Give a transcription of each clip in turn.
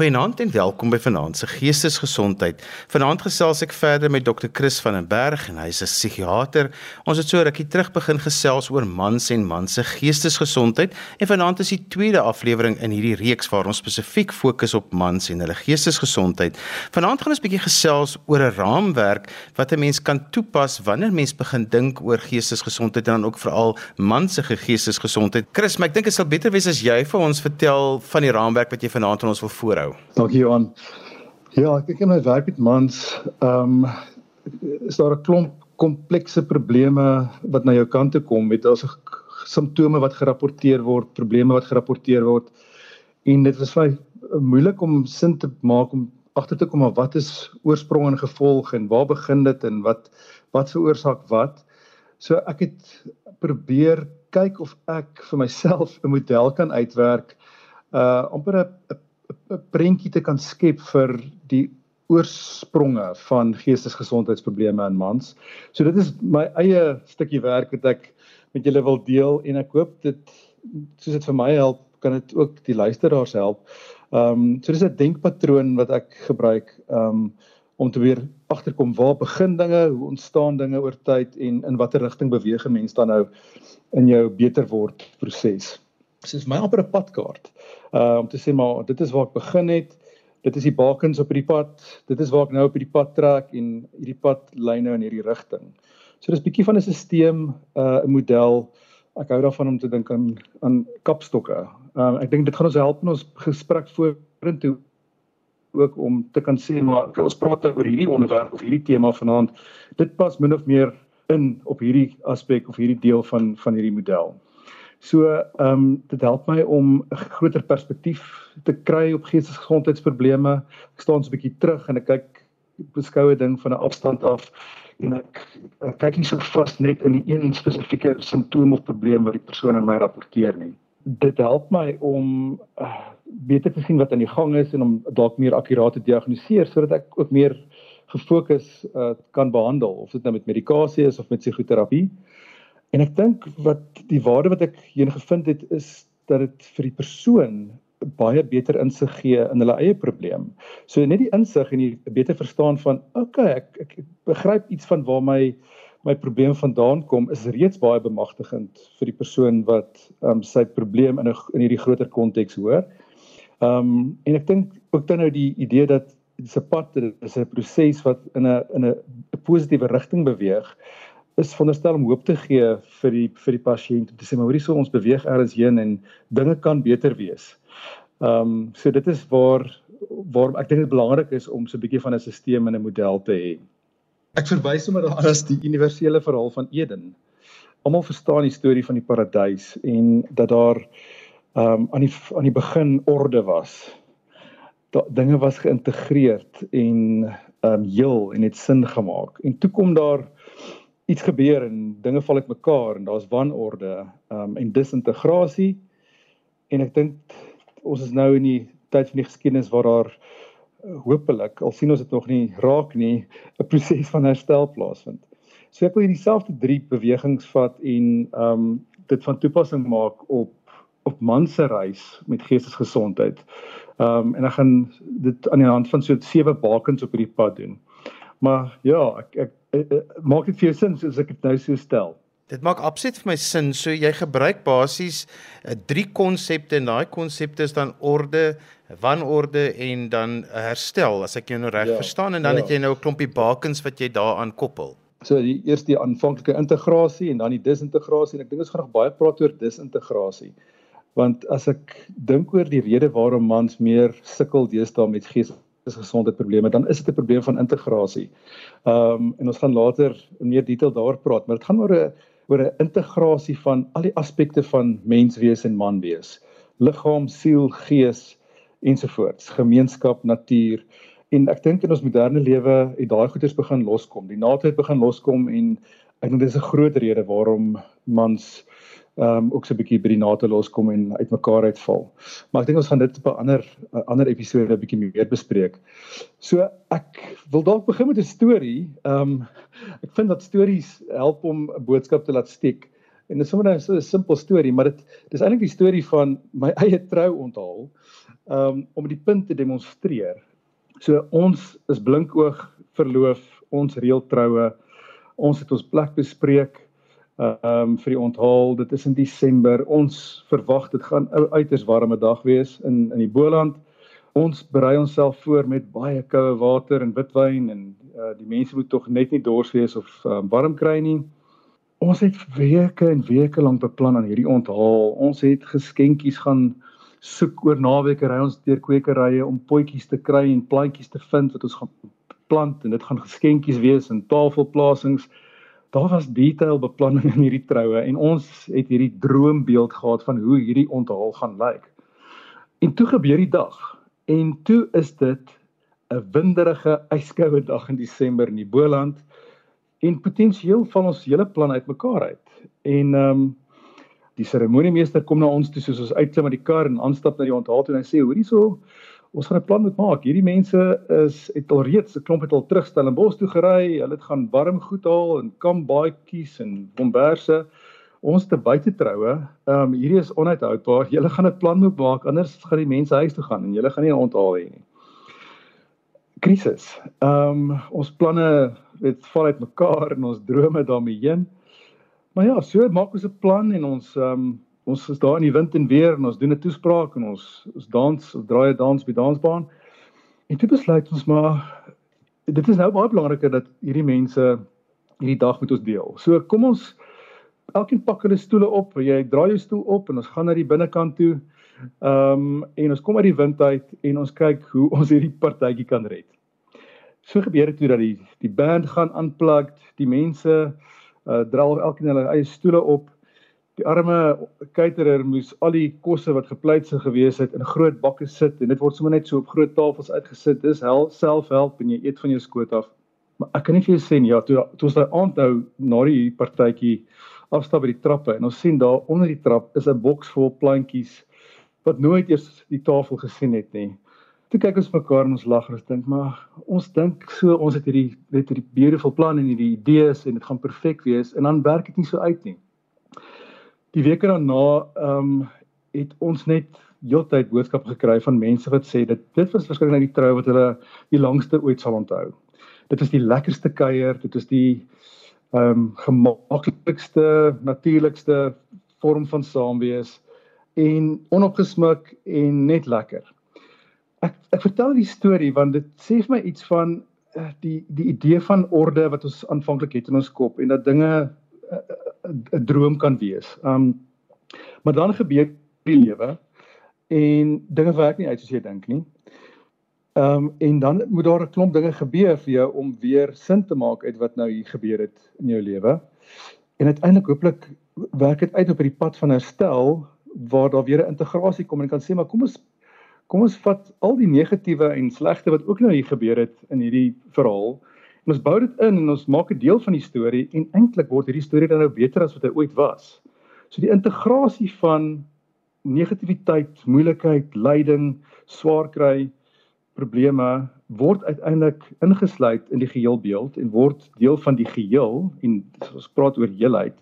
Goeienaand en welkom by Vanaand se Geestesgesondheid. Vanaand gesels ek verder met Dr. Chris van den Berg en hy's 'n psigiater. Ons het so rukkie terug begin gesels oor mans en mans se geestesgesondheid en vanaand is die tweede aflewering in hierdie reeks waar ons spesifiek fokus op mans en hulle geestesgesondheid. Vanaand gaan ons 'n bietjie gesels oor 'n raamwerk wat 'n mens kan toepas wanneer mens begin dink oor geestesgesondheid en dan ook veral mans se geestesgesondheid. Chris, maar ek dink dit sal beter wees as jy vir ons vertel van die raamwerk wat jy vanaand aan ons wil voorhou onthou. Dankie Johan. Ja, ek kyk in my werk met mans, ehm um, is daar 'n klomp komplekse probleme wat na jou kant toe kom met daar's simptome wat gerapporteer word, probleme wat gerapporteer word. En dit is vir moeilik om sin te maak om agter te kom maar wat is oorsprong en gevolg en waar begin dit en wat wat veroorsaak wat. So ek het probeer kyk of ek vir myself 'n model kan uitwerk uh amper 'n 'n prentjie te kan skep vir die oorspronge van geestesgesondheidsprobleme in mans. So dit is my eie stukkie werk wat ek met julle wil deel en ek hoop dit soos dit vir my help, kan dit ook die luisteraars help. Ehm um, so dis 'n denkpatroon wat ek gebruik ehm um, om te weer agterkom waar begin dinge, hoe ontstaan dinge oor tyd en in watter rigting beweeg 'n mens dan nou in jou beter word proses. Is my amper 'n padkaart. Uh om te sê maar dit is waar ek begin het. Dit is die bakens op hierdie pad. Dit is waar ek nou op hierdie pad trek en hierdie pad lei nou in hierdie rigting. So dis bietjie van 'n stelsel, uh 'n model. Ek hou daarvan om te dink aan aan kapstokke. Um ek dink dit gaan ons help in ons gesprek vorentoe ook om te kan sê maar ons praat oor hierdie onderwerp of hierdie tema vanaand. Dit pas min of meer in op hierdie aspek of hierdie deel van van hierdie model. So ehm um, dit help my om 'n groter perspektief te kry op geestesgesondheidsprobleme. Ek staan so 'n bietjie terug en ek kyk beskoue ding van 'n afstand af en ek, ek kyk nie so vas net in die een spesifieke simptoom of probleem wat die persoon aan my rapporteer nie. Dit help my om uh, beter te sien wat aan die gang is en om dalk meer akkuraat te diagnoseer sodat ek ook meer gefokus uh, kan behandel of dit nou met medikasie is of met psigoterapie. En ek dink wat die waarde wat ek hierin gevind het is dat dit vir die persoon baie beter insig gee in hulle eie probleem. So net die insig en die beter verstaan van okay, ek ek begryp iets van waar my my probleem vandaan kom is reeds baie bemagtigend vir die persoon wat um, sy probleem in 'n in hierdie groter konteks hoor. Ehm um, en ek dink ook dan nou die idee dat dis 'n pad, dis 'n proses wat in 'n in 'n positiewe rigting beweeg is veronderstel om hoop te gee vir die vir die pasiënt om te sê maar hoorie sou ons beweeg ergens heen en dinge kan beter wees. Ehm um, so dit is waar waar ek dink dit belangrik is om so 'n bietjie van 'n stelsel en 'n model te hê. Ek verwys sommer daaraan as die universele verhaal van Eden. Almal verstaan die storie van die paradys en dat daar ehm um, aan die aan die begin orde was. Dat dinge was geïntegreerd en ehm um, heel en het sin gemaak. En toe kom daar iets gebeur en dinge val uitmekaar en daar's wanorde um, en disintegrasie en ek dink ons is nou in die tyd van die geskiedenis waar daar uh, hopelik al sien ons dit nog nie raak nie 'n proses van herstel plaasvind. So ek wil hierdie selfde drie bewegings vat en ehm um, dit van toepassing maak op op man se reis met geestesgesondheid. Ehm um, en ek gaan dit aan die hand van so sewe bakens op hierdie pad doen. Maar ja, ek ek uh, uh, maak dit vir jou sin soos ek dit nou so stel. Dit maak absoluut vir my sin. So jy gebruik basies uh, drie konsepte en daai konsepte is dan orde, wanorde en dan herstel as ek jou nou reg ja, verstaan en dan ja. het jy nou 'n klompie bakens wat jy daaraan koppel. So die eerste die aanvanklike integrasie en dan die disintegrasie en ek dink ons gaan nog baie praat oor disintegrasie. Want as ek dink oor die rede waarom mans meer sukkel deesdae met gees is gesondheidsprobleme, dan is dit 'n probleem van integrasie. Ehm um, en ons gaan later in meer detail daar praat, maar dit gaan oor 'n oor 'n integrasie van al die aspekte van menswees en manwees. Liggaam, siel, gees ensovoorts, gemeenskap, natuur. En ek dink in ons moderne lewe het daai goeders begin loskom. Die naaldheid begin loskom en ek dink dit is 'n groot rede waarom mans ehm um, ook so 'n bietjie by die nate loskom en uitmekaar uitval. Maar ek dink ons gaan dit op 'n ander ander episode 'n bietjie meer bespreek. So ek wil dalk begin met 'n storie. Ehm um, ek vind dat stories help om 'n boodskap te laat steek. En dit is sommer nou so 'n simpel storie, maar dit dis eintlik die storie van my eie trou onthaal. um, om die punt te demonstreer. So ons is blinkoog verloof, ons reël troue. Ons het ons plek bespreek ehm um, vir die onthaal. Dit is in Desember. Ons verwag dit gaan 'n uiters warme dag wees in in die Boland. Ons berei onsself voor met baie koue water en witwyn en uh, die mense moet tog net nie dors wees of um, warm kry nie. Ons het weke en weke lank beplan aan hierdie onthaal. Ons het geskenkies gaan soek oor naweke ry ons deur kwekerye om potjies te kry en plantjies te vind wat ons gaan plant en dit gaan geskenkies wees en tafelplasings daar was detail beplanning in hierdie troue en ons het hierdie droombeeld gehad van hoe hierdie onthaal gaan lyk. En toe gebeur die dag en toe is dit 'n winderige, yskoue dag in Desember in die Boland en potensieel van ons hele plan uitmekaar uit. En ehm um, die seremoniemeester kom na ons toe soos ons uitklim met die kar en aanstap na die onthaal toe en hy sê hoorie so ons gaan 'n plan moet maak. Hierdie mense is het al reeds 'n klomp het al terugstel in Bos toe gery. Hulle het gaan warm goed haal en kambaadjies en bomberse. Ons te buite troue. Ehm um, hierdie is onuithoudbaar. Julle gaan 'n plan moet maak anders gaan die mense huis toe gaan en julle gaan nie onthaal hê nie. Krisis. Ehm um, ons planne het val uit mekaar en ons drome daarmee heen. Maar ja, so maak ons 'n plan en ons ehm um, ons is daar in die wind en weer en ons doen 'n toespraak en ons ons dans of draai 'n dans by dansbaan. En toe besluit ons maar dit is nou baie belangriker dat hierdie mense hierdie dag met ons deel. So kom ons elkeen pak hulle stoele op, jy draai jou stoel op en ons gaan na die binnekant toe. Ehm um, en ons kom uit die wind uit en ons kyk hoe ons hierdie partytjie kan red. So gebeur dit toe dat die die band gaan unplugged, die mense uh dra elkeen hulle eie stoele op Die arme caterer moes al die kosse wat gepleitse gewees het in groot bakke sit en dit word sommer net so op groot tafels uitgesit. Dis hel selfhelp en jy eet van jou skoot af. Maar ek kan nie vir jou sê nie, ja, toe toe ons daai aand nou na die partytjie afstap by die trappe en ons sien daar onder die trap is 'n boks vol plantjies wat nooit eers die tafel gesien het nie. Toe kyk ons mekaar en ons lag en ons dink maar ons dink so ons het hierdie net hierdie beautiful plan en hierdie idees en dit gaan perfek wees en dan werk dit nie so uit nie die weke daarna ehm um, het ons net heeltyd boodskappe gekry van mense wat sê dit dit was waarskynlik net die trou wat hulle die langste ooit sal onthou. Dit is die lekkerste kuier, dit is die ehm um, gemaklikste, natuurlikste vorm van saamwees en onopgesmuk en net lekker. Ek ek vertel die storie want dit sê vir my iets van uh, die die idee van orde wat ons aanvanklik het in ons kop en dat dinge uh, 'n droom kan wees. Um maar dan gebeur die lewe en dinge werk nie uit soos jy dink nie. Um en dan moet daar 'n klomp dinge gebeur vir jou om weer sin te maak uit wat nou hier gebeur het in jou lewe. En uiteindelik hooplik werk dit uit op hierdie pad van herstel waar daar weer 'n integrasie kom en kan sê maar kom ons kom ons vat al die negatiewe en slegte wat ook nou hier gebeur het in hierdie verhaal Ons bou dit in en ons maak 'n deel van die storie en eintlik word hierdie storie dan nou beter as wat hy ooit was. So die integrasie van negativiteit, moeilikheid, lyding, swaar kry, probleme word uiteindelik ingesluit in die geheelbeeld en word deel van die geheel en ons praat oor heelheid.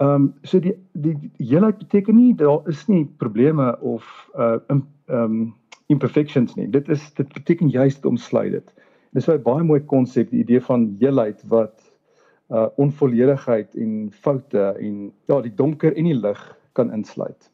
Ehm um, so die die, die heelheid beteken nie daar is nie probleme of uh ehm um, imperfections nie. Dit is dit beteken juist omsluit dit. Dis 'n baie mooi konsep, die idee van heelheid wat uh onvolledigheid en foute en ja, die donker en die lig kan insluit.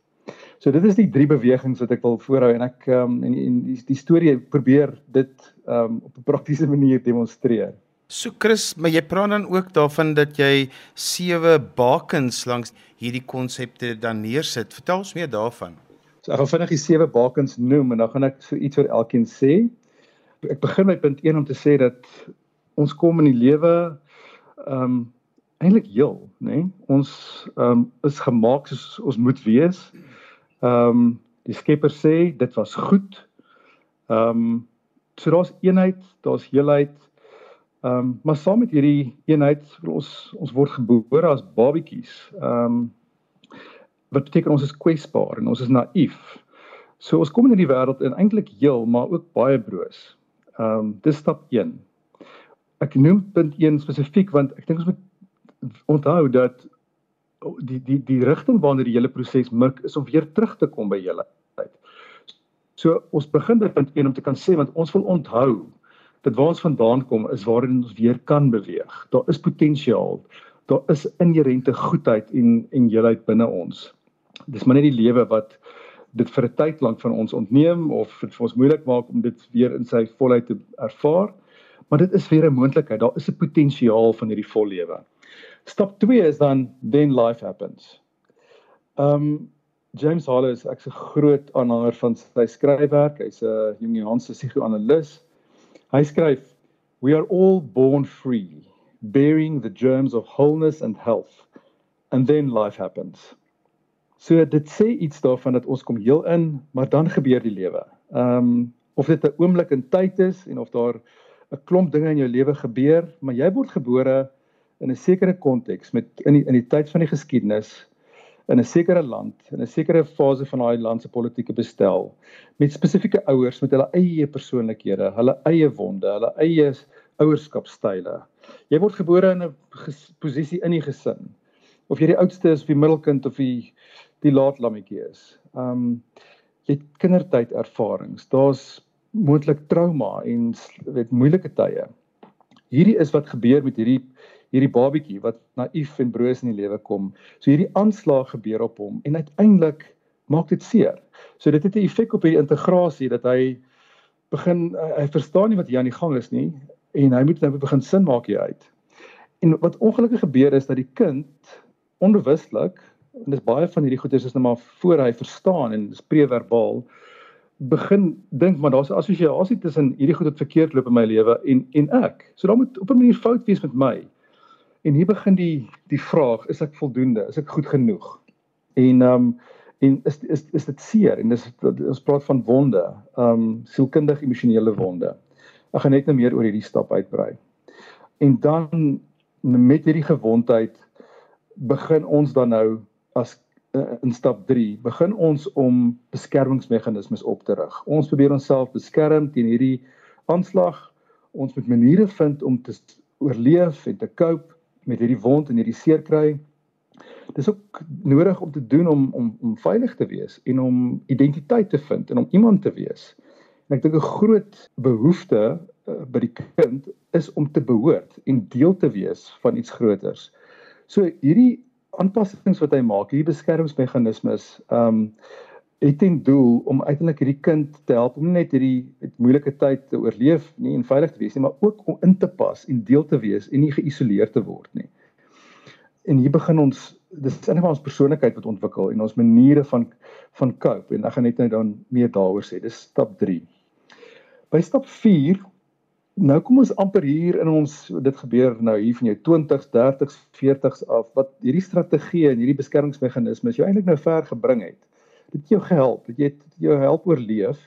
So dit is die drie bewegings wat ek wil voorhou en ek um en, en die, die storie probeer dit um op 'n praktiese manier demonstreer. So Chris, maar jy praat dan ook daarvan dat jy sewe bakens langs hierdie konsepte dan neersit. Vertel ons meer daarvan. So ek gaan vinnig die sewe bakens noem en dan gaan ek so iets oor elkeen sê ek begin met punt 1 om te sê dat ons kom in die lewe ehm um, eintlik heel, nê? Nee? Ons ehm um, is gemaak soos ons moet wees. Ehm um, die Skepper sê dit was goed. Ehm um, so daar's eenheid, daar's heelheid. Ehm um, maar saam met hierdie eenheid ons ons word gebore as babetjies. Ehm um, wat beteken ons is kwesbaar en ons is naïef. So ons kom in hierdie wêreld en eintlik heel, maar ook baie broos. Ehm um, dis stap 1. Ek noem punt 1 spesifiek want ek dink ons moet onthou dat die die die rigting waarna die hele proses mik is om weer terug te kom by julle tyd. So ons begin by punt 1 om te kan sê want ons wil onthou dat waar ons vandaan kom is waarin ons weer kan beweeg. Daar is potensiaal. Daar is inherente goedheid en en heelheid binne ons. Dis maar net die lewe wat dit vir 'n tyd lank van ons ontneem of dit vir ons moeilik maak om dit weer in sy volheid te ervaar. Maar dit is weer 'n moontlikheid. Daar is 'n potensiaal van hierdie vol lewe. Stap 2 is dan then life happens. Um James Hall is ek's 'n groot aanhanger van sy skryfwerk. Hy's 'n Jungiaanse psigoanalis. Hy skryf: "We are all born free, bearing the germs of wholeness and health, and then life happens." So dit sê iets daarvan dat ons kom heel in, maar dan gebeur die lewe. Ehm um, of dit 'n oomblik in tyd is en of daar 'n klomp dinge in jou lewe gebeur, maar jy word gebore in 'n sekere konteks met in die, in die tyd van die geskiedenis in 'n sekere land, in 'n sekere fase van daai land se politieke bestel met spesifieke ouers met hulle eie persoonlikhede, hulle eie wonde, hulle eie ouerskapstyle. Jy word gebore in 'n posisie in die gesin. Of jy die oudste is of die middelkind of die die laat lammetjie is. Um jy het kindertyd ervarings. Daar's moontlik trauma en weet moeilike tye. Hierdie is wat gebeur met hierdie hierdie babietjie wat naïef en broos in die lewe kom. So hierdie aanslag gebeur op hom en uiteindelik maak dit seer. So dit het 'n effek op hierdie integrasie dat hy begin hy verstaan nie wat hier aan die gang is nie en hy moet nou begin sin maak hier uit. En wat ongelukkig gebeur is dat die kind onbewuslik en dis baie van hierdie goeders is net maar voor hy verstaan en dis preverbaal begin dink maar daar's 'n assosiasie tussen hierdie goed wat verkeerd loop in my lewe en en ek. So daar moet op 'n manier fout wees met my. En hier begin die die vraag, is ek voldoende? Is ek goed genoeg? En ehm um, en is is is dit seer en dis ons praat van wonde, ehm um, sielkundig emosionele wonde. Ek gaan net nou meer oor hierdie stap uitbrei. En dan met hierdie gewondheid begin ons dan nou as uh, in stap 3 begin ons om beskermingsmeganismes op te rig. Ons probeer onsself beskerm teen hierdie aanslag. Ons moet maniere vind om te oorleef en te cope met hierdie wond en hierdie seer kry. Dis ook nodig om te doen om om om veilig te wees en om identiteit te vind en om iemand te wees. En ek dink 'n groot behoefte uh, by die kind is om te behoort en deel te wees van iets groters. So hierdie aanpassings wat hy maak, hierdie beskermingsmeganismes, ehm um, het ten doel om uiteindelik hierdie kind te help om net hierdie moeilike tyd te oorleef nie en veilig te wees nie, maar ook om in te pas en deel te wees en nie geïsoleer te word nie. En hier begin ons dis eintlik ons persoonlikheid wat ontwikkel en ons maniere van van cope en ek gaan net nou dan meer daaroor sê. Dis stap 3. By stap Nou kom ons amper hier in ons dit gebeur nou hier van jou 20s, 30s, 40s af wat hierdie strategie en hierdie beskermingsmeganismes jou eintlik nou ver gebring het. Dit het jou gehelp, dit het jou help oorleef.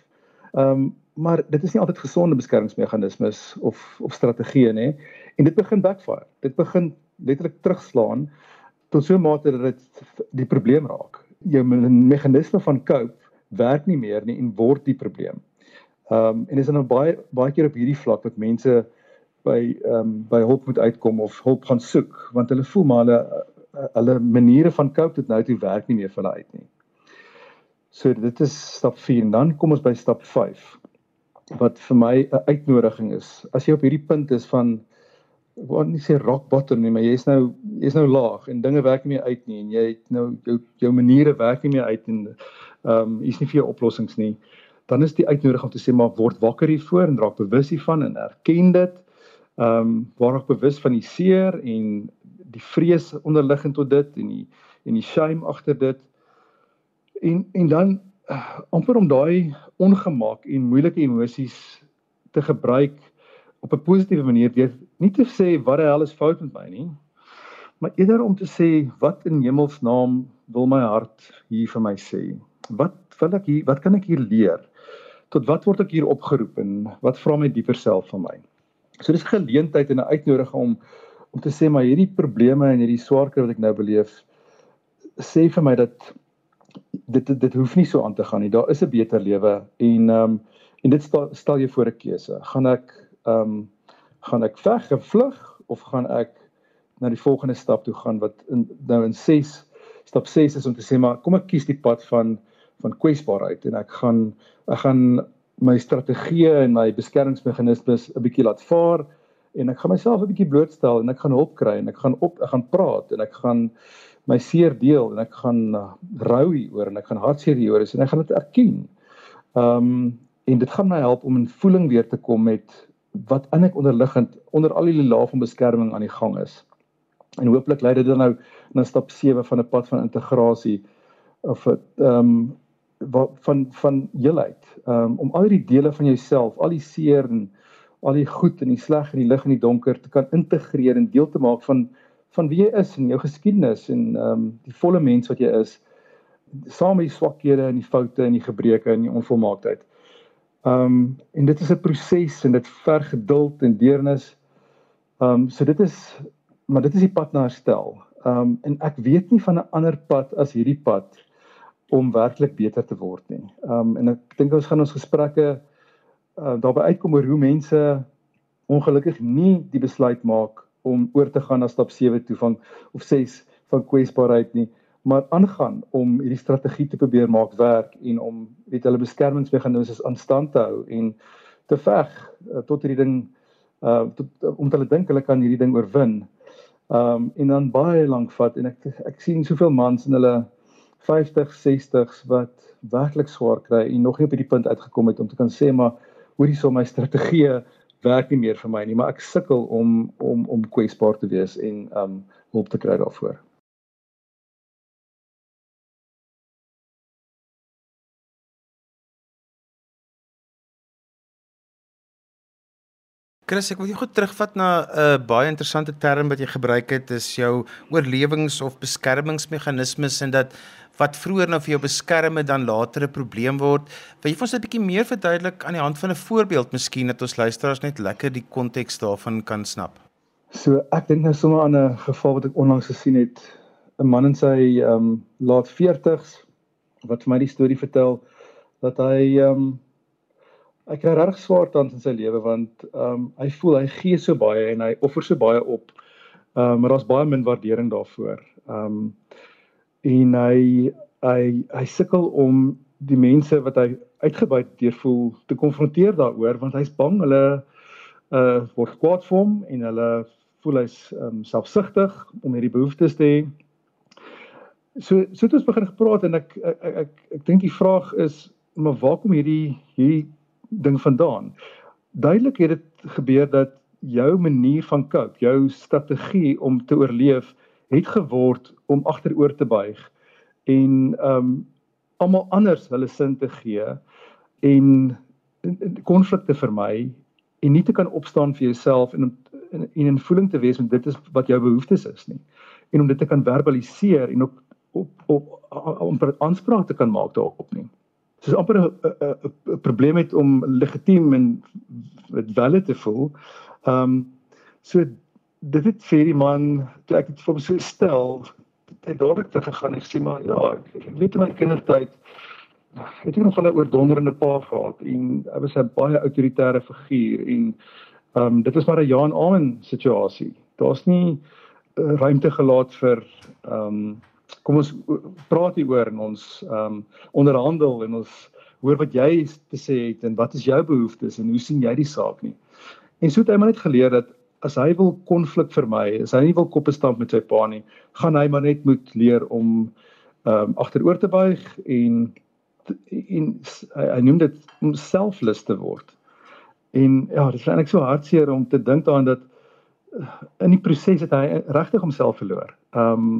Ehm um, maar dit is nie altyd gesonde beskermingsmeganismes of of strategieë nê. En dit begin backfire. Dit begin letterlik terugslaan tot so 'n mate dat dit die probleem raak. Jou meganisme van cope werk nie meer nie en word die probleem. Ehm um, en is dan nou baie baie keer op hierdie vlak wat mense by ehm um, by hulp moet uitkom of hulp gaan soek want hulle voel maar hulle hulle maniere van cope dit nou toe werk nie meer vir hulle uit nie. So dit is stap 4 en dan kom ons by stap 5 wat vir my 'n uitnodiging is. As jy op hierdie punt is van ek wil nie sê rock bottom nie, maar jy's nou jy's nou laag en dinge werk nie meer uit nie en jy het nou jou jou maniere werk nie meer uit en ehm um, hier's nie vir jou oplossings nie dan is die uitnodiging om te sê maar word wakker hiervoor en raak bewus hiervan en erken dit. Ehm um, word bewus van die seer en die vrees onderliggend tot dit en die en die shame agter dit. En en dan uh, amper om daai ongemak en moeilike emosies te gebruik op 'n positiewe manier weer nie te sê wat die hel is fout met my nie maar eerder om te sê wat in hemelsnaam wil my hart hier vir my sê wat wil ek hier wat kan ek hier leer tot wat word ek hier opgeroep en wat vra my dieper self van my. So dis 'n geleentheid en 'n uitnodiging om om te sê maar hierdie probleme en hierdie swaarkry wat ek nou beleef sê vir my dat dit dit, dit hoef nie so aan te gaan nie. Daar is 'n beter lewe en ehm um, en dit stel, stel jou voor 'n keuse. Gaan ek ehm um, gaan ek veg en vlug of gaan ek na die volgende stap toe gaan wat in, nou in 6 stap 6 is om te sê maar kom ek kies die pad van van kwesbaarheid en ek gaan ek gaan my strategieë en my beskermingsmeganismes 'n bietjie laat vaar en ek gaan myself 'n bietjie blootstel en ek gaan hulp kry en ek gaan op ek gaan praat en ek gaan my seer deel en ek gaan uh, rou hieroor en ek gaan hartseer hieroor is en ek gaan dit erken. Ehm um, en dit gaan my help om in voeling weer te kom met wat in ek onderliggend onder al die lae van beskerming aan die gang is. En hooplik lei dit dan nou na stap 7 van 'n pad van integrasie of ehm wat van van heelheid. Ehm um, om al die dele van jouself, al die seer en al die goed en die sleg en die lig en die donker te kan integreer en deel te maak van van wie jy is en jou geskiedenis en ehm um, die volle mens wat jy is saam met die swakhede en die foute en die gebreke en die onvolmaaktheid. Ehm um, en dit is 'n proses en dit verg geduld en deernis. Ehm um, so dit is maar dit is die pad na herstel. Ehm um, en ek weet nie van 'n ander pad as hierdie pad om werklik beter te word nie. Um, en ek dink ons gaan ons gesprekke uh, daarby uitkom oor hoe mense ongelukkig nie die besluit maak om oor te gaan na stap 7 toe van of 6 van kwesbaarheid nie, maar aangaan om hierdie strategie te probeer maak werk en om weet hulle beskermingsmeganismes aan stand te hou en te veg uh, tot hierdie ding uh tot, uh, om hulle dink hulle kan hierdie ding oorwin. Um, en dan baie lank vat en ek ek sien soveel mans in hulle 50, 60s wat werklik swaar kry en nog nie op hierdie punt uitgekom het om te kan sê maar hoorie so my strategie werk nie meer vir my nie, maar ek sukkel om om om kwesbaar te wees en um hulp te kry daarvoor. Chris, ek wil jou goed terugvat na 'n uh, baie interessante term wat jy gebruik het, is jou oorlewings- of beskermingsmeganismes en dat wat vroeër nou vir jou beskerm het dan later 'n probleem word. Wil jy vir ons 'n bietjie meer verduidelik aan die hand van 'n voorbeeld miskien dat ons luisteraars net lekker die konteks daarvan kan snap? So, ek dink nou sommer aan 'n geval wat ek onlangs gesien het. 'n Man in sy ehm um, laat 40's wat vir my die storie vertel dat hy ehm um, hy kry reg swaar tans in sy lewe want ehm um, hy voel hy gee so baie en hy offer so baie op. Ehm um, maar daar's baie min waardering daarvoor. Ehm um, en hy hy hy sukkel om die mense wat hy uitgebuit deur voel te konfronteer daaroor want hy's bang hulle uh word kwaad vir hom en hulle voel hy's um, selfsugtig om hierdie behoeftes te hê. So so het ons begin gepraat en ek ek ek, ek, ek dink die vraag is maar waar kom hierdie hierdie ding vandaan. Duidelik het dit gebeur dat jou manier van cope, jou strategie om te oorleef het geword om agteroor te buig en ehm um, almal anders hulle sin te gee en konflikte vermy en nie te kan opstaan vir jouself en en in voeling te wees met dit is wat jou behoeftes is nie en om dit te kan verbaliseer en op op op om aanspraak te kan maak daarop nie soos amper 'n probleem het om legitiem en met welle te voel. Ehm um, so dit het vir die man toe ek dit vir hom so stel, het dadelik te gegaan en sê maar ja, ek weet in my kindertyd het ek nog 'n oordonderende pa gehad en hy was 'n baie autoritaire figuur en ehm um, dit was maar 'n ja en amen situasie. Daar's nie uh, ruimte gelaat vir ehm um, kom ons praat hier oor en ons ehm um, onderhandel en ons hoor wat jy te sê het en wat is jou behoeftes en hoe sien jy die saak nie. En so het hy maar net geleer dat as hy wil konflik vermy, as hy nie wil koppe stamp met sy pa nie, gaan hy maar net moet leer om ehm um, agteroor te buig en en hy, hy noem dit om selflus te word. En ja, dit is eintlik so hartseer om te dink daaraan dat eh, in die proses het hy regtig homself verloor. Ehm um,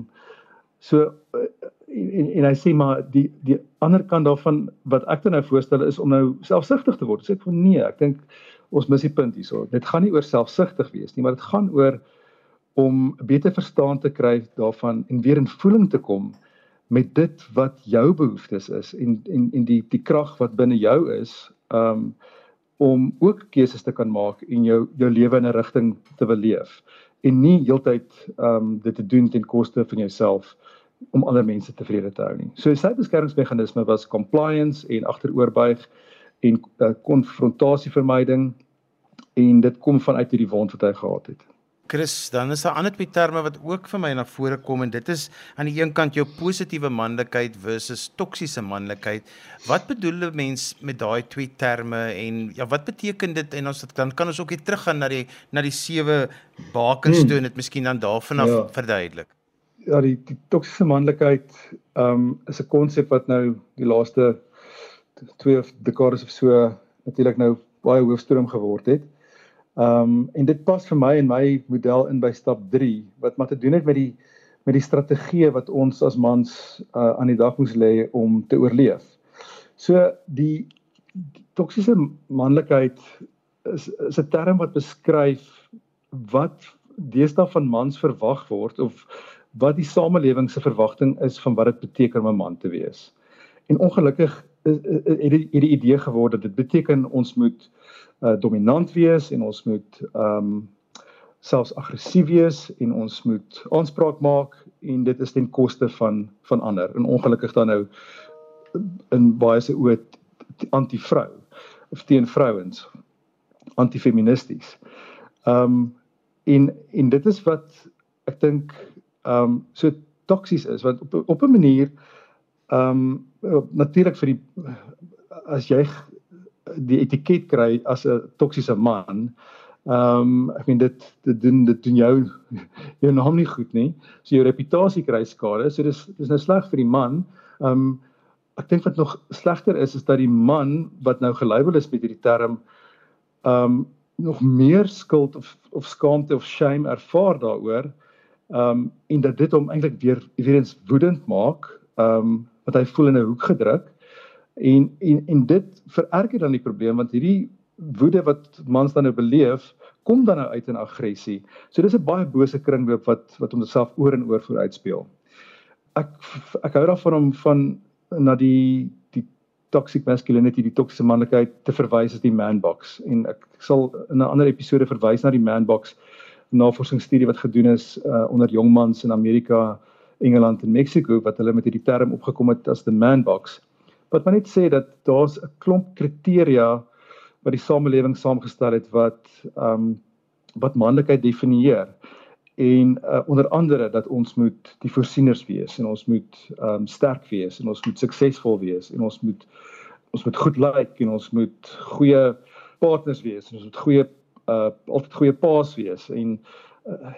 So eh, en en hy sê maar die die ander kant daarvan wat ek dan nou voorstel is om nou selfsugtig te word. Sê ek van nee, ek dink ons mis die punt hierso. Dit gaan nie oor selfsugtig wees nie, maar dit gaan oor om beter verstaan te kry daarvan en weer in voeling te kom met dit wat jou behoeftes is en en en die die krag wat binne jou is um om ook keuses te kan maak en jou jou lewe in 'n rigting te wil leef en nie heeltyd um dit te doen ten koste van jouself om ander mense tevrede te hou nie. So sy beskermingsmeganisme was compliance en agteroorbuig en uh, konfrontasievermyding en dit kom vanuit hierdie wond wat hy gehad het. Chris, dan is daar ander twee terme wat ook vir my na vore kom en dit is aan die een kant jou positiewe manlikheid versus toksiese manlikheid. Wat bedoel 'n mens met daai twee terme en ja, wat beteken dit en ons dan kan ons ook weer teruggaan na die na die sewe bakenstone hmm. dit miskien dan daarvan af ja. verduidelik. Ja, die, die toksiese manlikheid um is 'n konsep wat nou die laaste 2 of dekades of so natuurlik nou baie hoofstroom geword het. Ehm um, en dit pas vir my en my model in by stap 3 wat maar te doen het met die met die strategieë wat ons as mans uh, aan die dag moes lê om te oorleef. So die toksiese manlikheid is is 'n term wat beskryf wat deesdae van mans verwag word of wat die samelewing se verwagting is van wat dit beteken om 'n man te wees. En ongelukkig het die, die idee geword dat dit beteken ons moet uh, dominant wees en ons moet ehm um, selfs aggressief wees en ons moet aanspraak maak en dit is ten koste van van ander en ongelukkig dan nou in baie se oë anti-vrou of teen vrouens antifeministies. Ehm um, en en dit is wat ek dink ehm um, so toksies is want op op 'n manier ehm um, natuurlik vir die as jy die etiket kry as 'n toksiese man. Ehm um, ek meen dit dit doen dit doen jou jou naam nie goed nie. So jou reputasie kry skade. So dis dis nou sleg vir die man. Ehm um, ek dink wat nog slegter is is dat die man wat nou gelabel is met hierdie term ehm um, nog meer skuld of of skaamte of shame ervaar daaroor. Ehm um, en dat dit hom eintlik weer weer eens woedend maak. Ehm um, wat hy voel in 'n hoek gedruk. En en en dit vererger dan die probleem want hierdie woede wat mans dan nou beleef, kom dan nou uit in aggressie. So dis 'n baie bose kringloop wat wat homself oor en oor vooruit speel. Ek ek hou daarvan om van na die die toxic masculinity, die toksiese manlikheid te verwys as die man box en ek, ek sal in 'n ander episode verwys na die man box navorsingsstudie wat gedoen is uh, onder jong mans in Amerika, Engeland en Mexiko wat hulle met hierdie term opgekom het as the man box wat maar net sê dat daar's 'n klomp kriteria wat die samelewing saamgestel het wat ehm um, wat manlikheid definieer en uh, onder andere dat ons moet die voorsieners wees en ons moet ehm um, sterk wees en ons moet suksesvol wees en ons moet ons moet goed lyk like, en ons moet goeie partners wees en ons moet goeie uh altyd goeie paas wees en uh,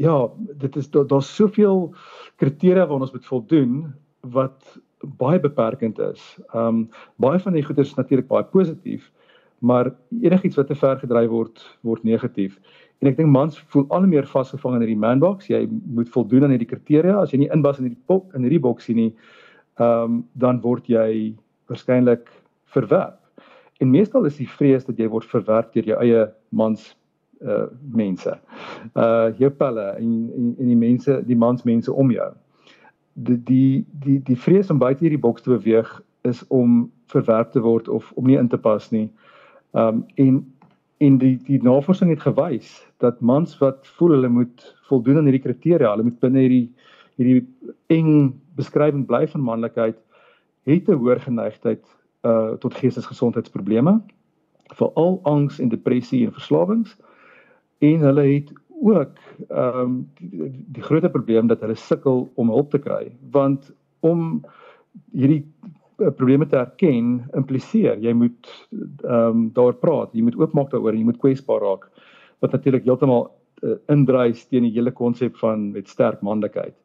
ja dit is daar's daar soveel kriteria waaraan ons moet voldoen wat baie beperkend is. Um baie van die goeders is natuurlik baie positief, maar enigiets wat te ver gedryf word word negatief. En ek dink mans voel al meer vasgevang in hierdie manbox. Jy moet voldoen aan hierdie kriteria. As jy nie inbas in hierdie pop in hierdie boksie nie, um dan word jy waarskynlik verwerp. En meestal is die vrees dat jy word verwerp deur jou eie mans uh mense. Uh jou pelle en en en die mense, die mans mense om jou die die die die vrees om buite hierdie boks te beweeg is om verwerp te word of om nie in te pas nie. Um en en die die navorsing het gewys dat mans wat voel hulle moet voldoen aan hierdie kriteria, hulle moet binne hierdie hierdie eng beskrywing bly van manlikheid, het 'n hoër geneigtheid uh tot geestesgesondheidsprobleme, veral angs en depressie en verslawings en hulle het ook ehm um, die, die groot probleem dat hulle sukkel om hulp te kry want om hierdie eh, probleme te erken impliseer jy moet ehm um, daar praat jy moet oopmaak daaroor jy moet kwesbaar raak wat natuurlik heeltemal uh, indruis teen die hele konsep van met sterk manlikheid.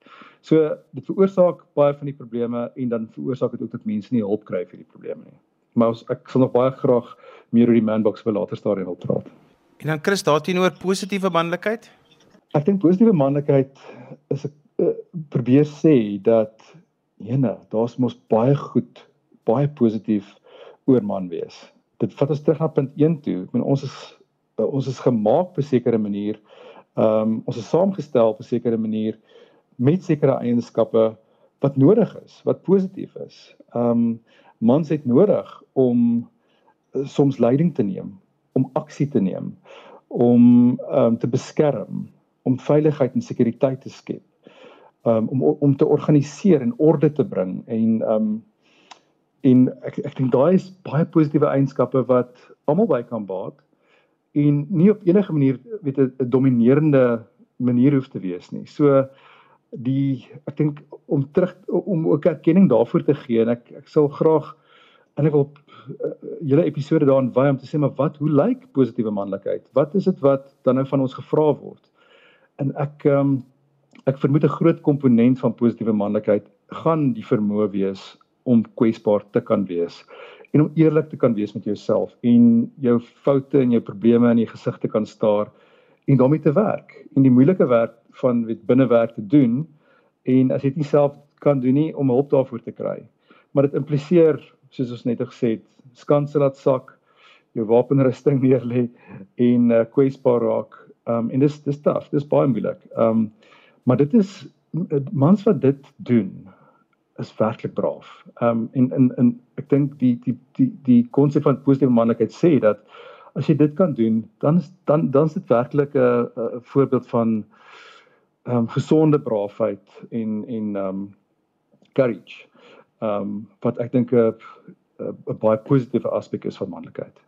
So dit veroorsaak baie van die probleme en dan veroorsaak dit ook dat mense nie hulp kry vir die probleme nie. Maar ons, ek sal nog baie graag meer oor die manbox wil later stadium wil praat En dan Chris daarteenoor positiewe manlikheid? Ek dink positiewe manlikheid is ek uh, probeer sê dat jene, daar's mos baie goed, baie positief oor man wees. Dit vat ons terug na punt 1 toe. Ek bedoel ons is uh, ons is gemaak op 'n sekere manier. Ehm um, ons is saamgestel op 'n sekere manier met sekere eienskappe wat nodig is, wat positief is. Ehm um, mans het nodig om uh, soms leiding te neem om aksie te neem, om um, te beskerm, om veiligheid en sekuriteit te skep. Um, om om te organiseer en orde te bring en um en ek ek dink daai is baie positiewe eienskappe wat almal by kan baat en nie op enige manier weet 'n dominerende manier hoef te wees nie. So die ek dink om terug om ook erkenning daarvoor te gee en ek ek sal graag en ek wil julle episode daarin wy om te sê maar wat hoe lyk positiewe manlikheid? Wat is dit wat dan nou van ons gevra word? En ek ehm um, ek vermoed 'n groot komponent van positiewe manlikheid gaan die vermoë wees om kwesbaar te kan wees en om eerlik te kan wees met jouself en jou foute en jou probleme in die gesig te kan staar en daarmee te werk en die moeilike werk van weet binnewerk te doen en as jy dit nie self kan doen nie om hulp daarvoor te kry maar dit impliseer soos ons net gesê het skanse laat sak jou wapenrusting neer lê en uh, kwesbaar raak um, en dis dis taaf dis baie moeilik um, maar dit is mans wat dit doen is werklik braaf. Ehm um, en in in ek dink die die die die konsep van positiewe manlikheid sê dat as jy dit kan doen, dan is dan dan is dit werklik 'n voorbeeld van ehm um, gesonde braafheid en en ehm um, courage. Ehm um, wat ek dink 'n 'n baie positiewe aspek is van manlikheid.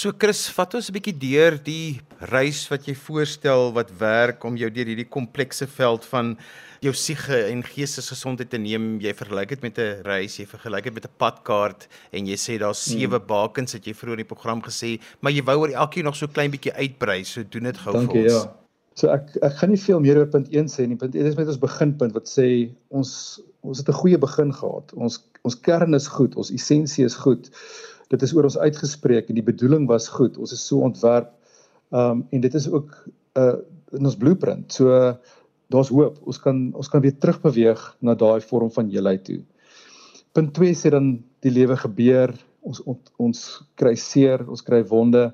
So Chris, vat ons 'n bietjie deur die reis wat jy voorstel wat werk om jou deur hierdie komplekse veld van jou siege en geestesgesondheid te neem. Jy vergelyk dit met 'n reis, jy vergelyk dit met 'n padkaart en jy sê daar's hmm. sewe hmm. bakens wat jy vroeër in die program gesê, maar jy wou oor elkeen nog so klein bietjie uitbrei. So doen dit gou Dankie, vir ons. Ja. So ek ek gaan nie veel meer oor punt 1 sê nie. Punt 1 is met ons beginpunt wat sê ons ons het 'n goeie begin gehad. Ons ons kern is goed, ons essensie is goed dit is oor ons uitgespreek en die bedoeling was goed. Ons is so ontwerp. Ehm um, en dit is ook 'n uh, in ons blueprint. So uh, daar's hoop. Ons kan ons kan weer terugbeweeg na daai vorm van heelheid toe. Punt 2 sê dan die lewe gebeur. Ons on, ons kry seer, ons kry wonde.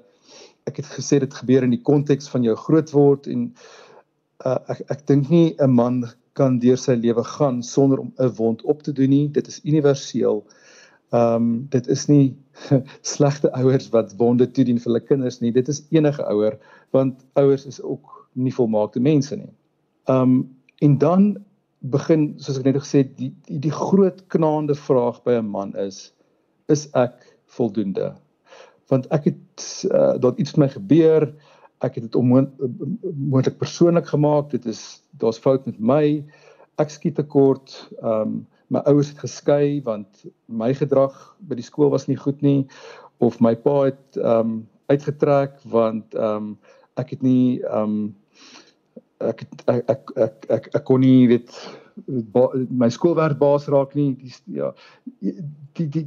Ek het gesê dit gebeur in die konteks van jou grootword en uh, ek ek dink nie 'n man kan deur sy lewe gaan sonder om 'n wond op te doen nie. Dit is universeel. Ehm um, dit is nie slegte ouers wat wonde toedien vir hulle kinders nie. Dit is enige ouer want ouers is ook nie volmaakte mense nie. Ehm um, en dan begin soos ek net gesê het die, die die groot knaande vraag by 'n man is is ek voldoende? Want ek het uh, daar iets met my gebeur. Ek het dit onmoontlik persoonlik gemaak. Dit is daar's fout met my. Ek skiet tekort. Ehm um, my ouers het geskei want my gedrag by die skool was nie goed nie of my pa het ehm um, uitgetrek want ehm um, ek het nie ehm um, ek, ek ek ek ek ek kon nie weet my skoolwerk baas raak nie die ja die die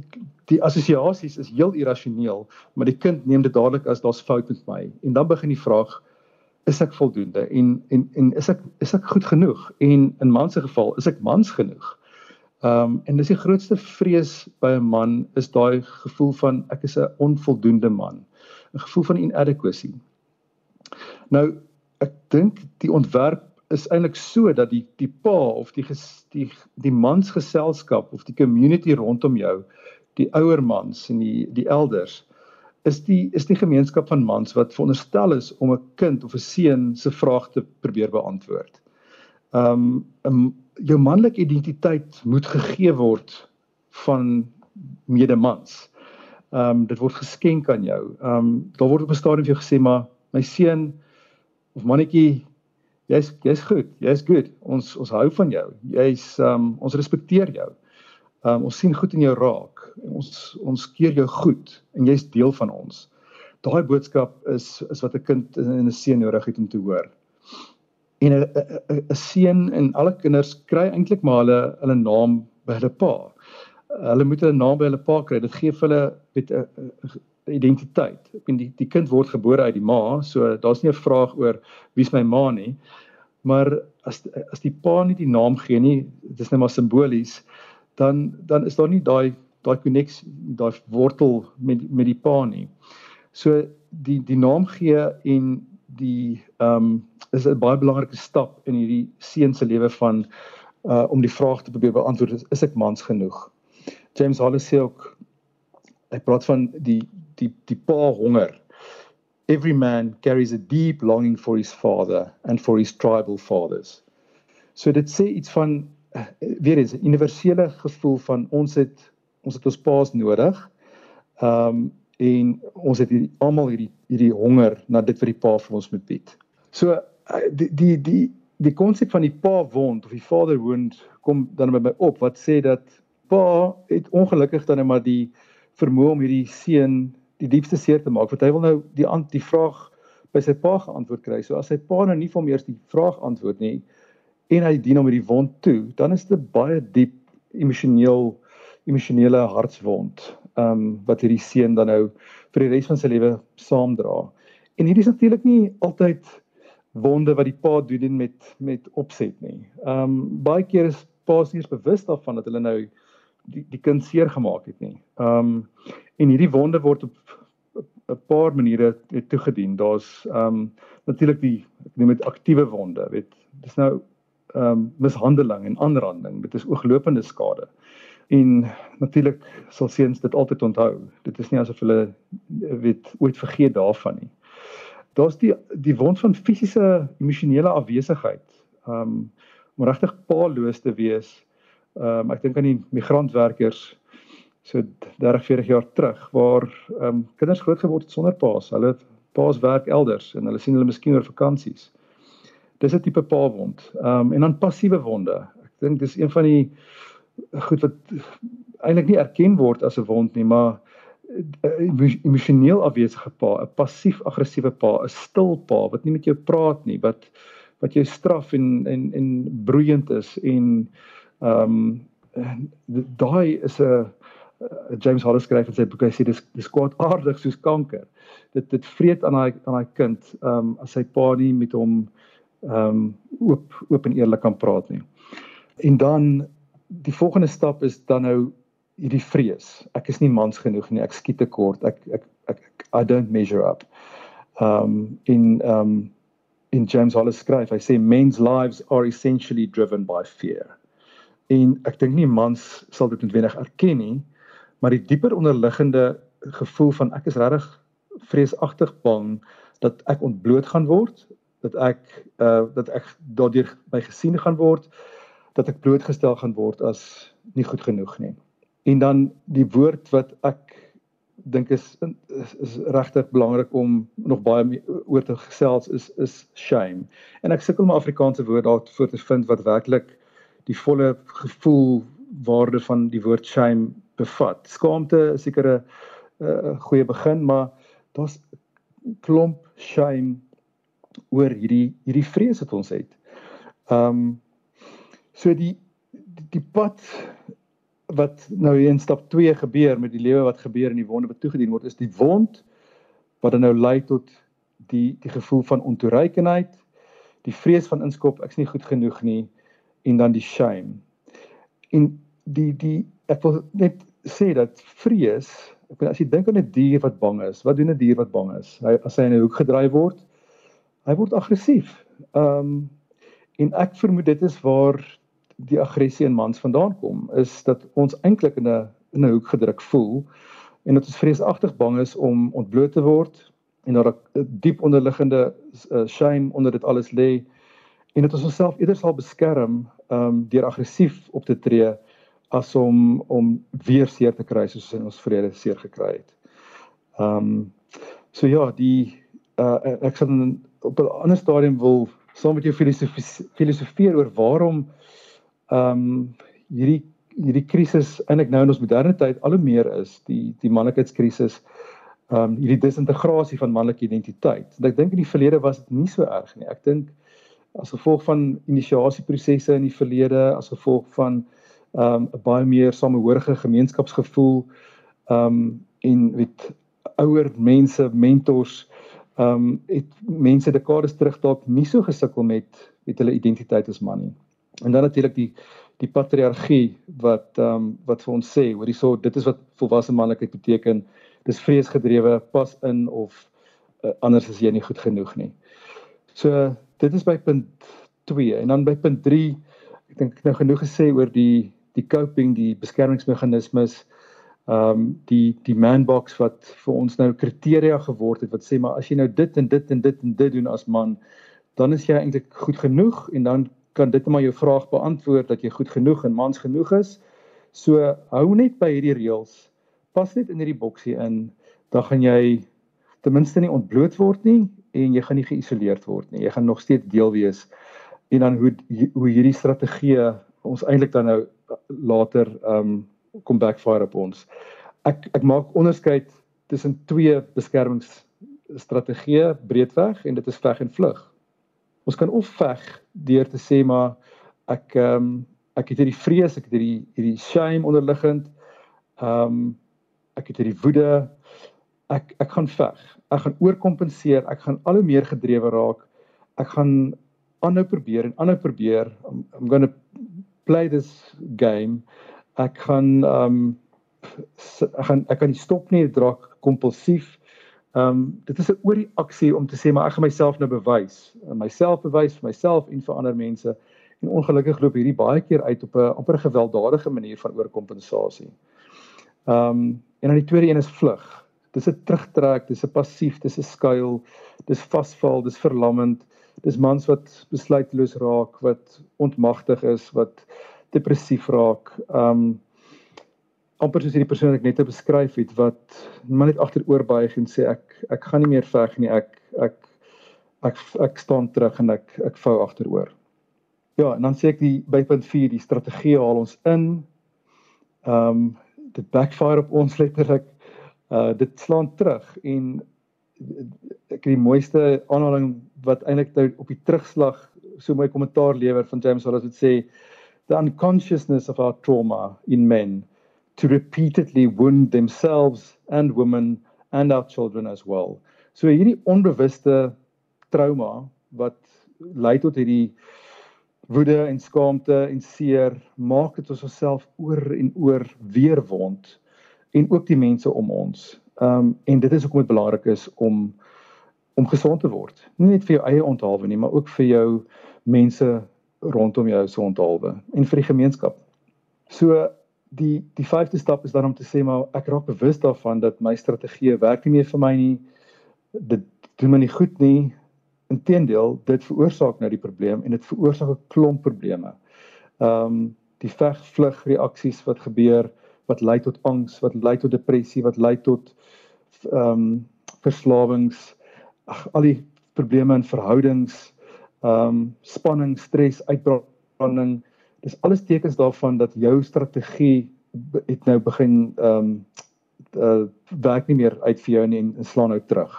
die assosiasies is heel irrasioneel maar die kind neem dit dadelik as daar's fout met my. En dan begin die vraag is ek voldoende? En en en is ek is ek goed genoeg? En in man se geval is ek mans genoeg Ehm um, en dis die grootste vrees by 'n man is daai gevoel van ek is 'n onvoldoende man. 'n Gevoel van inadequacy. Nou ek dink die ontwerp is eintlik so dat die die pa of die die die mansgeselskap of die community rondom jou, die ouer mans en die die elders is die is die gemeenskap van mans wat veronderstel is om 'n kind of 'n seun se vraag te probeer beantwoord. Ehm um, jou manlike identiteit moet gegee word van medemans. Ehm um, dit word geskenk aan jou. Ehm um, daar word op 'n stadium vir jou gesê maar my seun of mannetjie jy's jy's goed. Jy's goed. Ons ons hou van jou. Jy's ehm um, ons respekteer jou. Ehm um, ons sien goed in jou raak. Ons ons keer jou goed en jy's deel van ons. Daai boodskap is is wat 'n kind en 'n seun nodig het om te hoor en 'n 'n seun en alle kinders kry eintlik maar hulle hulle naam by hulle pa. Hulle moet hulle naam by hulle pa kry. Dit gee vir hulle 'n identiteit. Ek bedoel die die kind word gebore uit die ma, so daar's nie 'n vraag oor wie's my ma nie. Maar as as die pa nie die naam gee nie, dit is net maar simbolies, dan dan is daar nie daai daai koneksie, daai wortel met met die pa nie. So die die naam gee en die ehm um, is 'n baie belangrike stap in hierdie seun se lewe van uh om die vraag te probeer beantwoord is, is ek mans genoeg. James Hollis sê ook hy praat van die die die pa honger. Every man carries a deep longing for his father and for his tribal fathers. So dit sê iets van uh, weer eens 'n universele gevoel van ons het ons het ons paas nodig. Ehm um, en ons het almal hierdie hierdie honger na dit wat die pa vir ons moet bied. So uh, die die die die konsep van die pa wond of die vader wound kom dan by my op wat sê dat pa het ongelukkig dan net maar die vermoë om hierdie seun die diepste seer te maak want hy wil nou die die vraag by sy pa geantwoord kry. So as sy pa nou nie vir hom eers die vraag antwoord nie en hy dien hom met die wond toe, dan is dit baie diep emosioneel emosionele hartswond. Ehm um, wat hierdie seun dan nou vir die res van sy lewe saamdra. En hierdie is natuurlik nie altyd wonde wat die pa doen met met opset nie. Ehm um, baie keer is pa's eens bewus daarvan dat hulle nou die die kind seer gemaak het nie. Ehm um, en hierdie wonde word op 'n paar maniere toegedien. Daar's ehm um, natuurlik die ek noem dit aktiewe wonde, weet. Dis nou ehm um, mishandeling en aanranding. Dit is ooglopende skade. En natuurlik sal seuns dit altyd onthou. Dit is nie asof hulle weet ooit vergeet daarvan nie. Daar's die die wond van fisiese emosionele afwesigheid. Um, om regtig paaloos te wees. Um, ek dink aan die migrantwerkers so 30 40 jaar terug waar ehm um, kinders groot geword het sonder paas. Hulle paas werk elders en hulle sien hulle miskien oor vakansies. Dis 'n tipe paawond. Ehm um, en dan passiewe wonde. Ek dink dis een van die goed wat eintlik nie erken word as 'n wond nie, maar 'n emosioneel afwesige pa, 'n passief-aggressiewe pa, 'n stil pa wat nie met jou praat nie, wat wat jou straf en en en broeiend is en ehm um, daai is 'n uh, James Hollis skryf in sy boek hy sê dis dis kwaadaardig soos kanker. Dit dit vreet aan daai aan daai kind um as sy pa nie met hom um oop oop en eerlik kan praat nie. En dan die volgende stap is dan nou hierdie vrees. Ek is nie mans genoeg nie. Ek skiet te kort. Ek ek ek I don't measure up. Um in um in James Hollis skryf, hy sê men's lives are essentially driven by fear. En ek dink nie mans sal dit noodwendig erken nie, maar die dieper onderliggende gevoel van ek is regtig vreesagtig bang dat ek ontbloot gaan word, dat ek uh dat ek daardeur by gesien gaan word, dat ek blootgestel gaan word as nie goed genoeg nie. En dan die woord wat ek dink is is, is regtig belangrik om nog baie oor te gesels is is shame. En ek sukkel om 'n Afrikaanse woord daarvoor te vind wat werklik die volle gevoel waarde van die woord shame bevat. Skaamte is seker 'n uh, goeie begin, maar daar's klomp shame oor hierdie hierdie vrees wat ons het. Ehm um, so die die, die pad wat nou in stap 2 gebeur met die lewe wat gebeur en die wonde wat toegedien word is die wond wat dan nou lei tot die die gevoel van ontoereikendheid, die vrees van inskop, ek's nie goed genoeg nie en dan die shame. En die die ek wil net sê dat vrees, ek bedoel as jy dink aan 'n dier wat bang is, wat doen 'n dier wat bang is? Hy as hy in 'n hoek gedraai word, hy word aggressief. Ehm um, en ek vermoed dit is waar die aggressie in mans vandaan kom, is dat ons eintlik in 'n in 'n hoek gedruk voel en dat ons vreesagtig bang is om ontbloot te word en dat 'n diep onderliggende uh, shame onder dit alles lê en dat ons onsself eerder sal beskerm um, deur aggressief op te tree as om om weer seer te kry soos ons vrede seer gekry het. Um, so ja, die uh, ek sal op 'n ander stadium wil saam met jou filosofie filosofeer oor waarom ehm um, hierdie hierdie krisis eintlik nou in ons moderne tyd al hoe meer is, die die manlikheidskrisis ehm um, hierdie disintegrasie van manlike identiteit. En ek dink in die verlede was dit nie so erg nie. Ek dink as gevolg van inisiasieprosesse in die verlede, as gevolg van um 'n baie meer samehorige gemeenskapsgevoel um en weet ouer mense mentors um het mense dekades terug dalk nie so gesukkel met met hulle identiteit as man nie. En dan natuurlik die die patriargie wat um wat vir ons sê hoor hierso dit is wat volwasse manlikheid beteken. Dis vreesgedrewe, pas in of uh, anders is jy nie goed genoeg nie. So dit is by punt 2 en dan by punt 3 ek dink ek nou genoeg gesê oor die die coping, die beskermingsmeganismes, ehm um, die die man box wat vir ons nou kriteria geword het wat sê maar as jy nou dit en dit en dit en dit doen as man, dan is jy eintlik goed genoeg en dan kan dit maar jou vraag beantwoord dat jy goed genoeg en mans genoeg is. So hou net by hierdie reëls. Pas net in hierdie boksie in, dan gaan jy ten minste nie ontbloot word nie en jy gaan nie geïsoleerd word nie. Jy gaan nog steeds deel wees en dan hoe hoe hierdie strategie ons eintlik dan nou later ehm um, kom backfire op ons. Ek ek maak onderskeid tussen twee beskermingsstrategieë breedweg en dit is veg en vlug. Ons kan of veg deur te sê maar ek ehm um, ek het hierdie vrees, ek het hierdie hierdie shame onderliggend. Ehm um, ek het hierdie woede. Ek ek gaan veg. Ek gaan oorkompenseer. Ek gaan al hoe meer gedrewe raak. Ek gaan aanhou probeer en aanhou probeer. I'm, I'm going to play this game. Ek gaan ehm um, ek gaan ek kan nie stop nie, dit raak kompulsief. Ehm um, dit is 'n ooreaksie om te sê maar ek gaan myself nou bewys, myself bewys vir myself en vir ander mense. En ongelukkig loop hierdie baie keer uit op 'n amper gewelddadige manier van oorkompensasie. Ehm um, en dan die tweede een is vlug. Dis 'n terugtrek, dis 'n passief, dis 'n skuil, dis vasval, dis verlammend. Dis mans wat besluitloos raak, wat ontmagtig is, wat depressief raak. Ehm um, amper soos hierdie persoon wat ek net beskryf het wat maar net agteroor buig en sê ek ek gaan nie meer veg nie ek ek ek ek staan terug en ek ek vou agteroor. Ja, en dan sê ek die by punt 4 die strategie haal ons in. Ehm um, dit backfire op ons letterlik. Uh dit slaan terug en ek die mooiste aanhaling wat eintlik nou op die terugslag so my kommentaar lewer van James Wallace wat sê the unconsciousness of our trauma in men to repeatedly wound themselves and women and our children as well. So hierdie onbewuste trauma wat lei tot hierdie woede en skaamte en seer maak dit ons osself oor en oor weer wond en ook die mense om ons. Ehm um, en dit is hoekom dit belangrik is om om gesond te word. Nie net vir jou eie onthaalwe nie, maar ook vir jou mense rondom jou se onthaalwe en vir die gemeenskap. So die die vyfde stap is dan om te sê maar ek raak bewus daarvan dat my strategie werk nie meer vir my nie. Dit doen my nie goed nie. Inteendeel, dit veroorsaak nou die probleem en dit veroorsaak 'n klomp probleme. Ehm um, die veg vlug reaksies wat gebeur wat lei tot angs, wat lei tot depressie, wat lei tot ehm um, verslawings, ag al die probleme in verhoudings, ehm um, spanning, stres, uitbranding dis alles tekens daarvan dat jou strategie het nou begin ehm um, uh werk nie meer uit vir jou nie en, en slaan nou terug.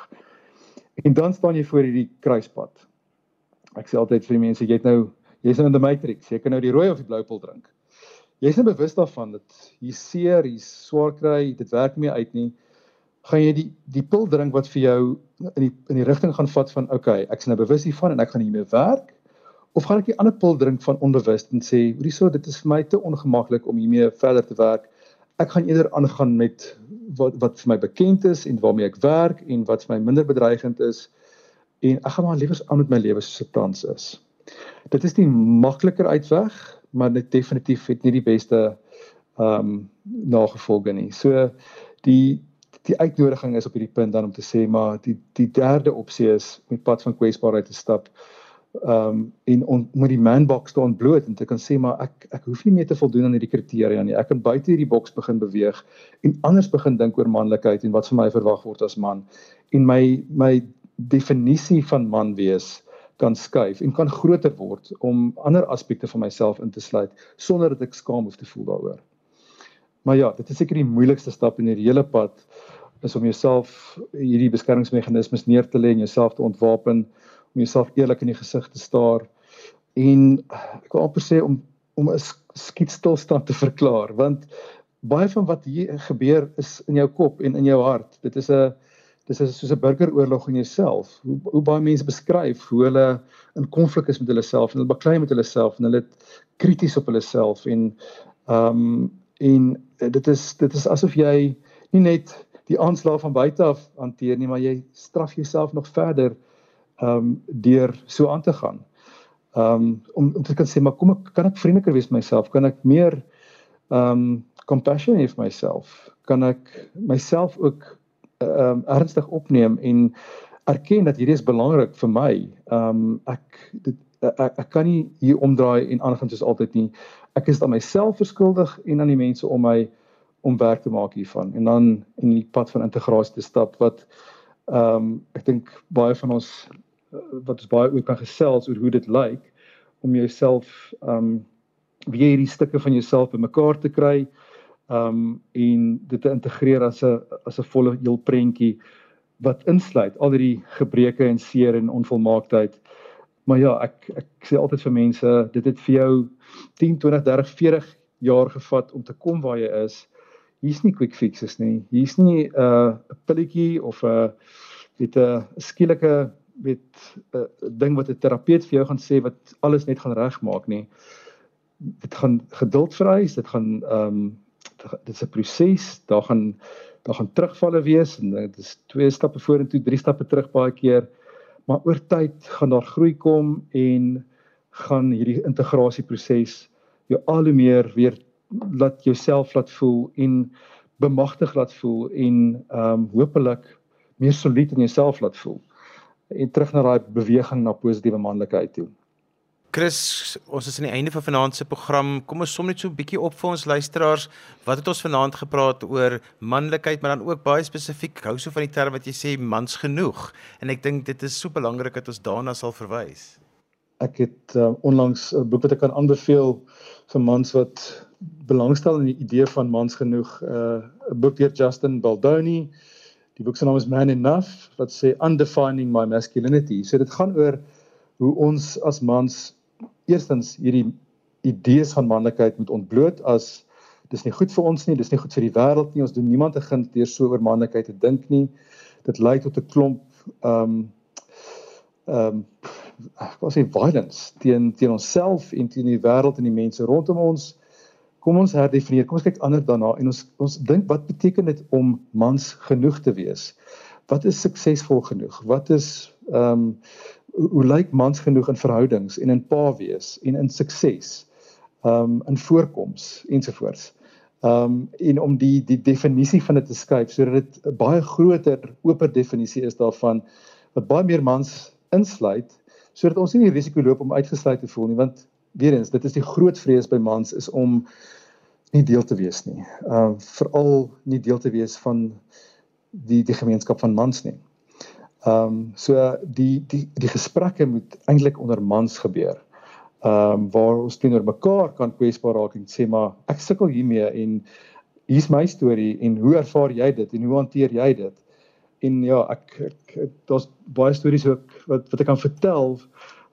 En dan staan jy voor hierdie kruispunt. Ek sê altyd vir die mense, jy het nou jy's nou in die matrix, jy kan nou die rooi of die blou pil drink. Jy's nou bewus daarvan dat jy seer, jy swaar kry, dit werk nie meer uit nie. Gaan jy die die pil drink wat vir jou in die in die rigting gaan vat van okay, ek is nou bewus hiervan en ek gaan hiermee werk of gaan ek 'n ander pil drink van onbewus en sê hierso dit is vir my te ongemaklik om hiermee verder te werk. Ek gaan eerder aangaan met wat wat vir my bekend is en waarmee ek werk en wat vir my minder bedreigend is en ek gaan maar liewer aan met my lewe soos dit tans is. Dit is die makliker uitweg, maar dit definitief het nie die beste ehm um, nagevolge nie. So die die uitnodiging is op hierdie punt dan om te sê maar die die derde opsie is om die pad van kwesbaarheid te stap ehm um, en on, met die man box staan bloot en te kan sê maar ek ek hoef nie meer te voldoen aan hierdie kriteria nie. Ek kan buite hierdie boks begin beweeg en anders begin dink oor manlikheid en wat vir my verwag word as man. En my my definisie van man wees kan skuif en kan groter word om ander aspekte van myself in te sluit sonder dat ek skaam hoef te voel daaroor. Maar ja, dit is seker die moeilikste stap in hierdie hele pad is om jouself hierdie beskermingsmeganismes neer te lê en jouself te ontwapen om jouself eerlik in die gesig te staar en ek wil amper sê om om 'n skietstilstand te verklaar want baie van wat hier gebeur is in jou kop en in jou hart. Dit is 'n dis is soos 'n burgeroorlog in jouself hoe hoe baie mense beskryf hoe hulle in konflik is met hulle self en hulle baklei met hulle self en hulle krities op hulle self en ehm um, en dit is dit is asof jy nie net die aanslag van buite af hanteer nie maar jy straf jouself nog verder ehm um, deur so aan te gaan. Ehm um, om om te kan sê maar kom ek kan ek vriendeliker wees met myself? Kan ek meer ehm um, compassion hê vir myself? Kan ek myself ook ehm um, ernstig opneem en erken dat hierdie is belangrik vir my. Ehm um, ek dit ek, ek kan nie hier omdraai en aangaan soos altyd nie. Ek is aan myself verskuldig en aan die mense om my om werk te maak hiervan en dan in die pad van integrasie te stap wat ehm um, ek dink baie van ons wat ons baie ook kan gesels oor hoe dit lyk om jouself um, weer hierdie stukke van jouself bymekaar te kry um, en dit te integreer as 'n as 'n volle heel prentjie wat insluit al hierdie gebreke en seer en onvolmaaktheid. Maar ja, ek ek sê altyd vir mense, dit het vir jou 10, 20, 30, 40 jaar gevat om te kom waar jy is. Hier's nie quick fixes nie. Hier's nie 'n uh, pilletjie of 'n uh, weet 'n uh, skielike weet 'n uh, ding wat 'n terapeut vir jou gaan sê wat alles net gaan regmaak nie. Dit gaan geduld vereis, dit gaan ehm um, dit is 'n proses, daar gaan daar gaan terugvalle wees en dit is twee stappe vorentoe, drie stappe terug baie keer. Maar oor tyd gaan daar groei kom en gaan hierdie integrasieproses jou al hoe meer weer laat jouself laat voel en bemagtig laat voel en ehm um, hopelik meer solied in jouself laat voel en terug na daai beweging na positiewe manlikheid toe. Chris, ons is aan die einde van vanaand se program. Kom ons som net so 'n bietjie op vir ons luisteraars. Wat het ons vanaand gepraat oor manlikheid, maar dan ook baie spesifiek hou so van die term wat jy sê mans genoeg. En ek dink dit is so belangrik dat ons daarna sal verwys. Ek het uh, onlangs 'n boek wat ek kan aanbeveel vir mans wat belangstel in die idee van mans genoeg. Uh, 'n boek deur Justin Baldoni. Die boek se naam is Man Enough wat sê Undefining My Masculinity. So dit gaan oor hoe ons as mans eerstens hierdie idees van manlikheid moet ontbloot as dis nie goed vir ons nie, dis nie goed vir die wêreld nie. Ons doen niemand 'n guns deur so oor manlikheid te dink nie. Dit lei tot 'n klomp ehm um, ehm um, wat sê violence teen teen onsself en teen die wêreld en die mense rondom ons kom ons herdefinieer. Kom ons kyk anders daarna en ons ons dink wat beteken dit om mans genoeg te wees? Wat is suksesvol genoeg? Wat is ehm um, hoe, hoe lyk mans genoeg in verhoudings en in pa wees en in sukses? Ehm um, in voorkoms ensovoorts. Ehm um, en om die die definisie van dit te skryf sodat dit 'n baie groter, oper definisie is daarvan wat baie meer mans insluit sodat ons nie die risiko loop om uitgesluit te voel nie want weer eens dit is die groot vrees by mans is om nie deel te wees nie. Ehm uh, veral nie deel te wees van die die gemeenskap van mans nie. Ehm um, so die die die gesprekke moet eintlik onder mans gebeur. Ehm um, waar ons teenoor mekaar kan kwesbaar raak en sê maar ek sukkel hiermee en hier's my storie en hoe ervaar jy dit en hoe hanteer jy dit? En ja, ek, ek daar's baie stories ook wat wat ek kan vertel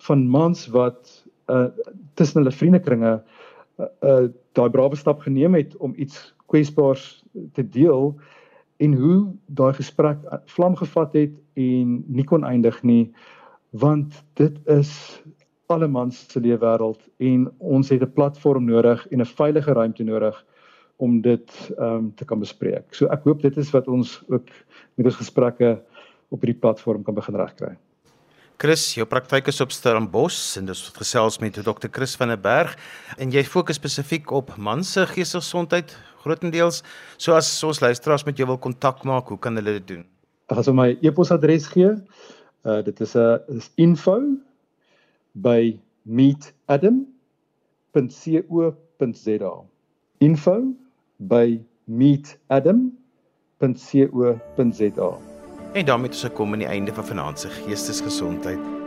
van mans wat uh tussen hulle vriendekringe uh, uh daai brawe stap geneem het om iets kwesbaars te deel en hoe daai gesprek vlam gevat het en nie kon eindig nie want dit is alle mans se lewe wêreld en ons het 'n platform nodig en 'n veilige ruimte nodig om dit ehm um, te kan bespreek. So ek hoop dit is wat ons ook met ons gesprekke op hierdie platform kan begin regkry. Chris, jou praktyk is op Stellenbosch en dis gesels met Dr. Chris van der Berg en jy fokus spesifiek op man se geestesgesondheid grootendeels. So as ons luisteraars met jou wil kontak maak, hoe kan hulle dit doen? Ek gaan my e-posadres gee. Uh dit is 'n uh, is info by meetadam.co.za. info by meetadam.co.za. En daarmee het ons gekom aan die einde van vanaand se geestesgesondheid.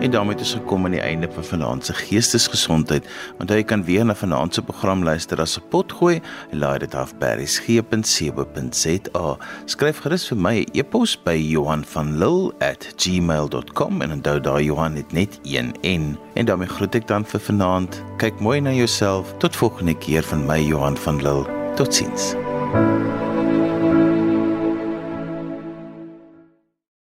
En daarmee het ons gekom aan die einde van vanaand se geestesgesondheid. Onthou jy kan weer na vanaand se program luister as 'n potgooi. Laai dit af by resgep.co.za. Skryf gerus vir my 'n e e-pos by Johanvanlull@gmail.com en onthou daai Johan het net een N. En daarmee groet ek dan vir vanaand. Kyk mooi na jouself. Tot volgende keer van my Johan van Lill. Totsiens. thank you